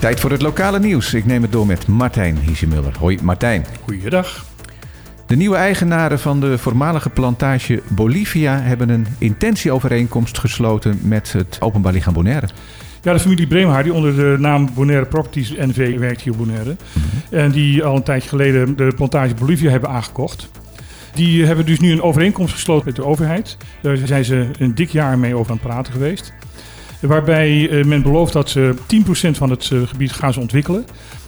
Tijd voor het lokale nieuws. Ik neem het door met Martijn Hiesemuller. Hoi Martijn. Goeiedag. De nieuwe eigenaren van de voormalige plantage Bolivia hebben een intentieovereenkomst gesloten met het Openbaar Lichaam Bonaire. Ja, de familie Breemhaar, die onder de naam Bonaire Properties NV werkt hier op Bonaire. En die al een tijdje geleden de plantage Bolivia hebben aangekocht. Die hebben dus nu een overeenkomst gesloten met de overheid. Daar zijn ze een dik jaar mee over aan het praten geweest. Waarbij eh, men belooft dat ze 10% van het eh, gebied gaan ze ontwikkelen.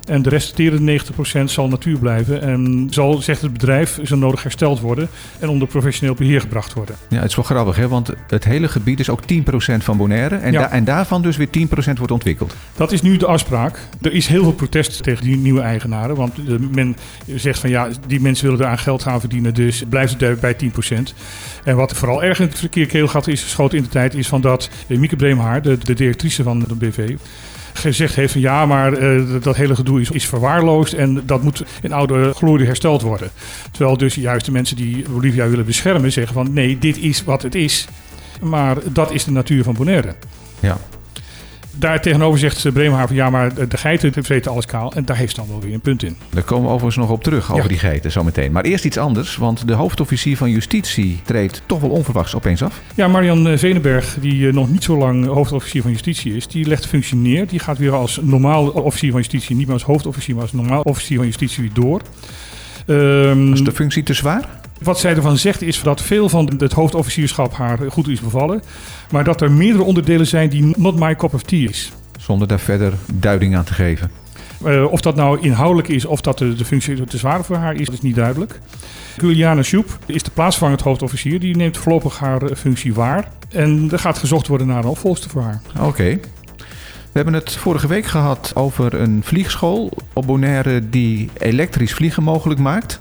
En de resterende 90% zal natuur blijven. En zal, zegt het bedrijf, zo nodig hersteld worden. En onder professioneel beheer gebracht worden. Ja, het is wel grappig, hè? want het hele gebied is ook 10% van Bonaire. En, Ja. da- en daarvan dus weer 10% wordt ontwikkeld. Dat is nu de afspraak. Er is heel veel protest tegen die nieuwe eigenaren. Want eh, men zegt van ja, die mensen willen eraan geld gaan verdienen. Dus blijft het bij 10%. En wat vooral erg in het verkeer keelgat is geschoten in de tijd... is van dat eh, Mieke Breemhaar, de, de directrice van de BV... gezegd heeft van ja, maar eh, dat hele gedoe is, is verwaarloosd... en dat moet in oude glorie hersteld worden. Terwijl dus juist de mensen die Bolivia willen beschermen zeggen van... nee, dit is wat het is. Maar dat is de natuur van Bonaire. Ja. Daar tegenover zegt eh, Breemhaar van ja, maar de geiten vreten alles kaal. En daar heeft ze dan wel weer een punt in. Daar komen we overigens nog op terug, over Ja. die geiten zometeen. Maar eerst iets anders, want de hoofdofficier van Justitie treedt toch wel onverwachts opeens af. Ja, Marian eh, Venenberg, die eh, nog niet zo lang hoofdofficier van justitie is, die legt de functie neer. Die gaat weer als normaal officier van justitie, niet meer als hoofdofficier, maar als normaal officier van justitie weer door. Ehm, Is de functie te zwaar? Wat zij ervan zegt is dat veel van het hoofdofficierschap haar goed is bevallen. Maar dat er meerdere onderdelen zijn die not my cup of tea is. Zonder daar verder duiding aan te geven. Eh, of dat nou inhoudelijk is of dat de, de functie te zwaar voor haar is, dat is niet duidelijk. Juliana Sjoep is de plaatsvervangend hoofdofficier. Die neemt voorlopig haar eh, functie waar. En er gaat gezocht worden naar een opvolgster voor haar. Oké. We hebben het vorige week gehad over een vliegschool op Bonaire die elektrisch vliegen mogelijk maakt.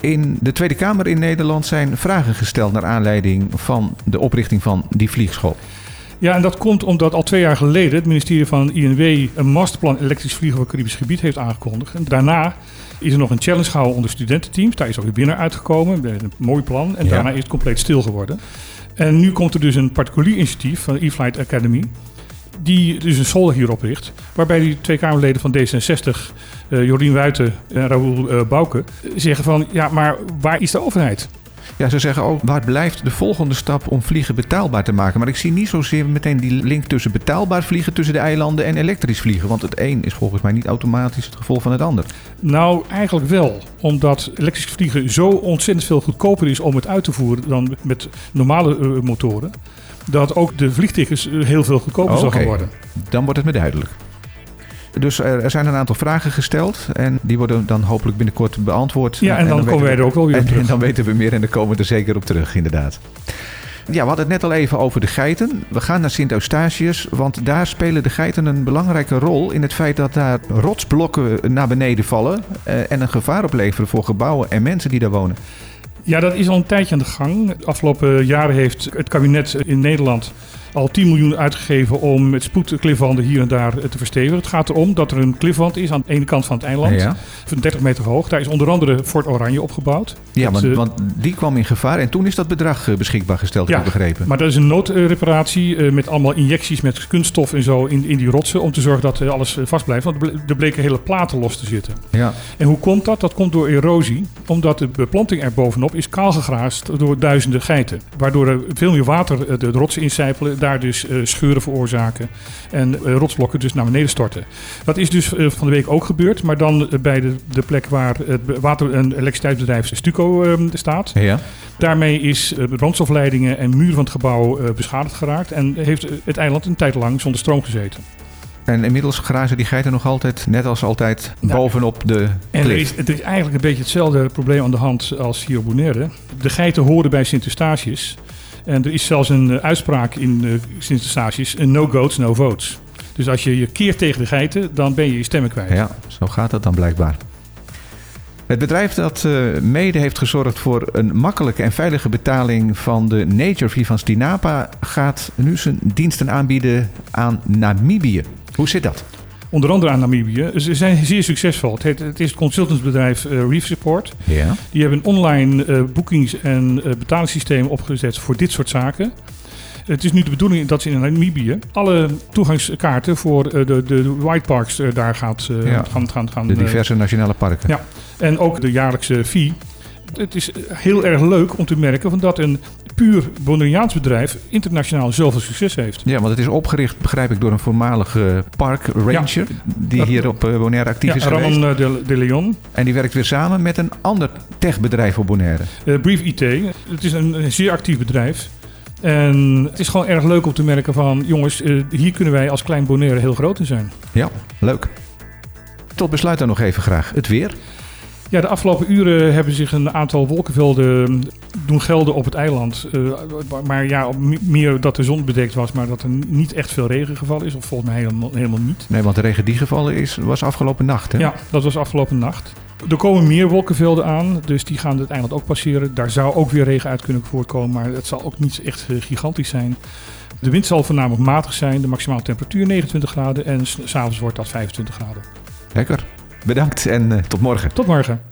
In de Tweede Kamer in Nederland zijn vragen gesteld naar aanleiding van de oprichting van die vliegschool. Ja, en dat komt omdat al twee jaar geleden het ministerie van INW een masterplan elektrisch vliegen voor het Caribisch gebied heeft aangekondigd. En daarna is er nog een challenge gehouden onder studententeams. Daar is ook weer winnaar uitgekomen. met Een mooi plan. En Ja. daarna is het compleet stil geworden. En nu komt er dus een particulier initiatief van de E-Flight Academy. Die dus een school hier opricht. Waarbij die twee Kamerleden van D66, eh Jorien Wuiten en Raoul eh, Bouke, zeggen van ja, maar waar is de overheid? Ja, ze zeggen ook, waar blijft de volgende stap om vliegen betaalbaar te maken? Maar ik zie niet zozeer meteen die link tussen betaalbaar vliegen tussen de eilanden en elektrisch vliegen. Want het een is volgens mij niet automatisch het gevolg van het ander. Nou, eigenlijk wel. Omdat elektrisch vliegen zo ontzettend veel goedkoper is om het uit te voeren dan met normale eh, motoren. Dat ook de vliegtickets eh, heel veel goedkoper zal Oké. gaan worden. Dan wordt het me duidelijk. Dus er, zijn een aantal vragen gesteld en die worden dan hopelijk binnenkort beantwoord. Ja, en dan komen wij er ook wel weer op en, terug. en dan weten we meer en dan komen we er zeker op terug, inderdaad. Ja, we hadden het net al even over de geiten. We gaan naar Sint-Eustatius, want daar spelen de geiten een belangrijke rol in het feit dat daar rotsblokken naar beneden vallen eh, en een gevaar opleveren voor gebouwen en mensen die daar wonen. Ja, dat is al een tijdje aan de gang. De afgelopen jaren heeft het kabinet in Nederland al 10 miljoen uitgegeven om het spoedklifwanden hier en daar te verstevigen. Het gaat erom dat er een klifwand is aan de ene kant van het eiland, Ja, van 30 meter hoog. Daar is onder andere Fort Oranje opgebouwd. ja want, want die kwam in gevaar en toen is dat bedrag eh, beschikbaar gesteld, heb Ja, ik begrepen. Maar dat is een noodreparatie eh, met allemaal injecties met kunststof en zo in, in die rotsen. Om te zorgen dat eh, alles vast blijft. Want er ble- bleken hele platen los te zitten. Ja, En hoe komt dat? Dat komt door erosie. Omdat de beplanting er bovenop is kaalgegraasd door duizenden geiten. Waardoor er veel meer water de rotsen incijpelen. Daar dus eh, scheuren veroorzaken. En eh, rotsblokken dus naar beneden storten. Dat is dus eh, van de week ook gebeurd. Maar dan bij de, de plek waar het water- en elektriciteitsbedrijf Stuco eh, staat. ja. Daarmee is brandstofleidingen en muur van het gebouw beschadigd geraakt. En heeft het eiland een tijd lang zonder stroom gezeten. En inmiddels grazen die geiten nog altijd, net als altijd, Nou, bovenop de En er klif. is, het is eigenlijk een beetje hetzelfde probleem aan de hand als hier op Bonaire. De geiten horen bij Sint-Eustatius. En er is zelfs een eh, uitspraak in uh, Sint-Eustatius: eh, no goats, no votes. Dus als je je keert tegen de geiten, dan ben je je stemmen kwijt. Ja, zo gaat dat dan blijkbaar. Het bedrijf dat eh, mede heeft gezorgd voor een makkelijke en veilige betaling van de Nature van Stinapa gaat nu zijn diensten aanbieden aan Namibië. Hoe zit dat? Onder andere aan Namibië. Ze zijn zeer succesvol. Het, heet- het is het consultantsbedrijf eh, Reef Support. Ja. Die hebben een online eh, boekings- en eh, betalingssysteem opgezet voor dit soort zaken. Het is nu de bedoeling dat ze in Namibië alle toegangskaarten voor de, de, de White Parks daar gaat, Ja. gaan, gaan, gaan De diverse nationale parken. Ja. En ook de jaarlijkse fee. Het is heel erg leuk om te merken van dat een puur Bonaireaans bedrijf internationaal zoveel succes heeft. Ja, want het is opgericht, begrijp ik, door een voormalige parkranger die Dat- hier op eh, Bonaire actief Ja, is geweest. Ramon eh, de, de Leon, En die werkt weer samen met een ander techbedrijf op Bonaire. eh, Brief IT. Het is een, een zeer actief bedrijf. En het is gewoon erg leuk om te merken van... jongens, eh, hier kunnen wij als klein Bonaire heel groot in zijn. Ja, leuk. Tot besluit dan nog even graag het weer. Ja, de afgelopen uren hebben zich een aantal wolkenvelden doen gelden op het eiland. Eh, maar ja, meer dat de zon bedekt was, maar dat er niet echt veel regen gevallen is. Of volgens mij helemaal, helemaal niet. Nee, want de regen die gevallen is, was afgelopen nacht. Hè? Ja, dat was afgelopen nacht. Er komen meer wolkenvelden aan, dus die gaan het eiland ook passeren. Daar zou ook weer regen uit kunnen voortkomen, maar het zal ook niet echt eh, gigantisch zijn. De wind zal voornamelijk matig zijn, de maximale temperatuur 29 graden en s- s'avonds wordt dat 25 graden. Lekker. Bedankt en eh, tot morgen. Tot morgen.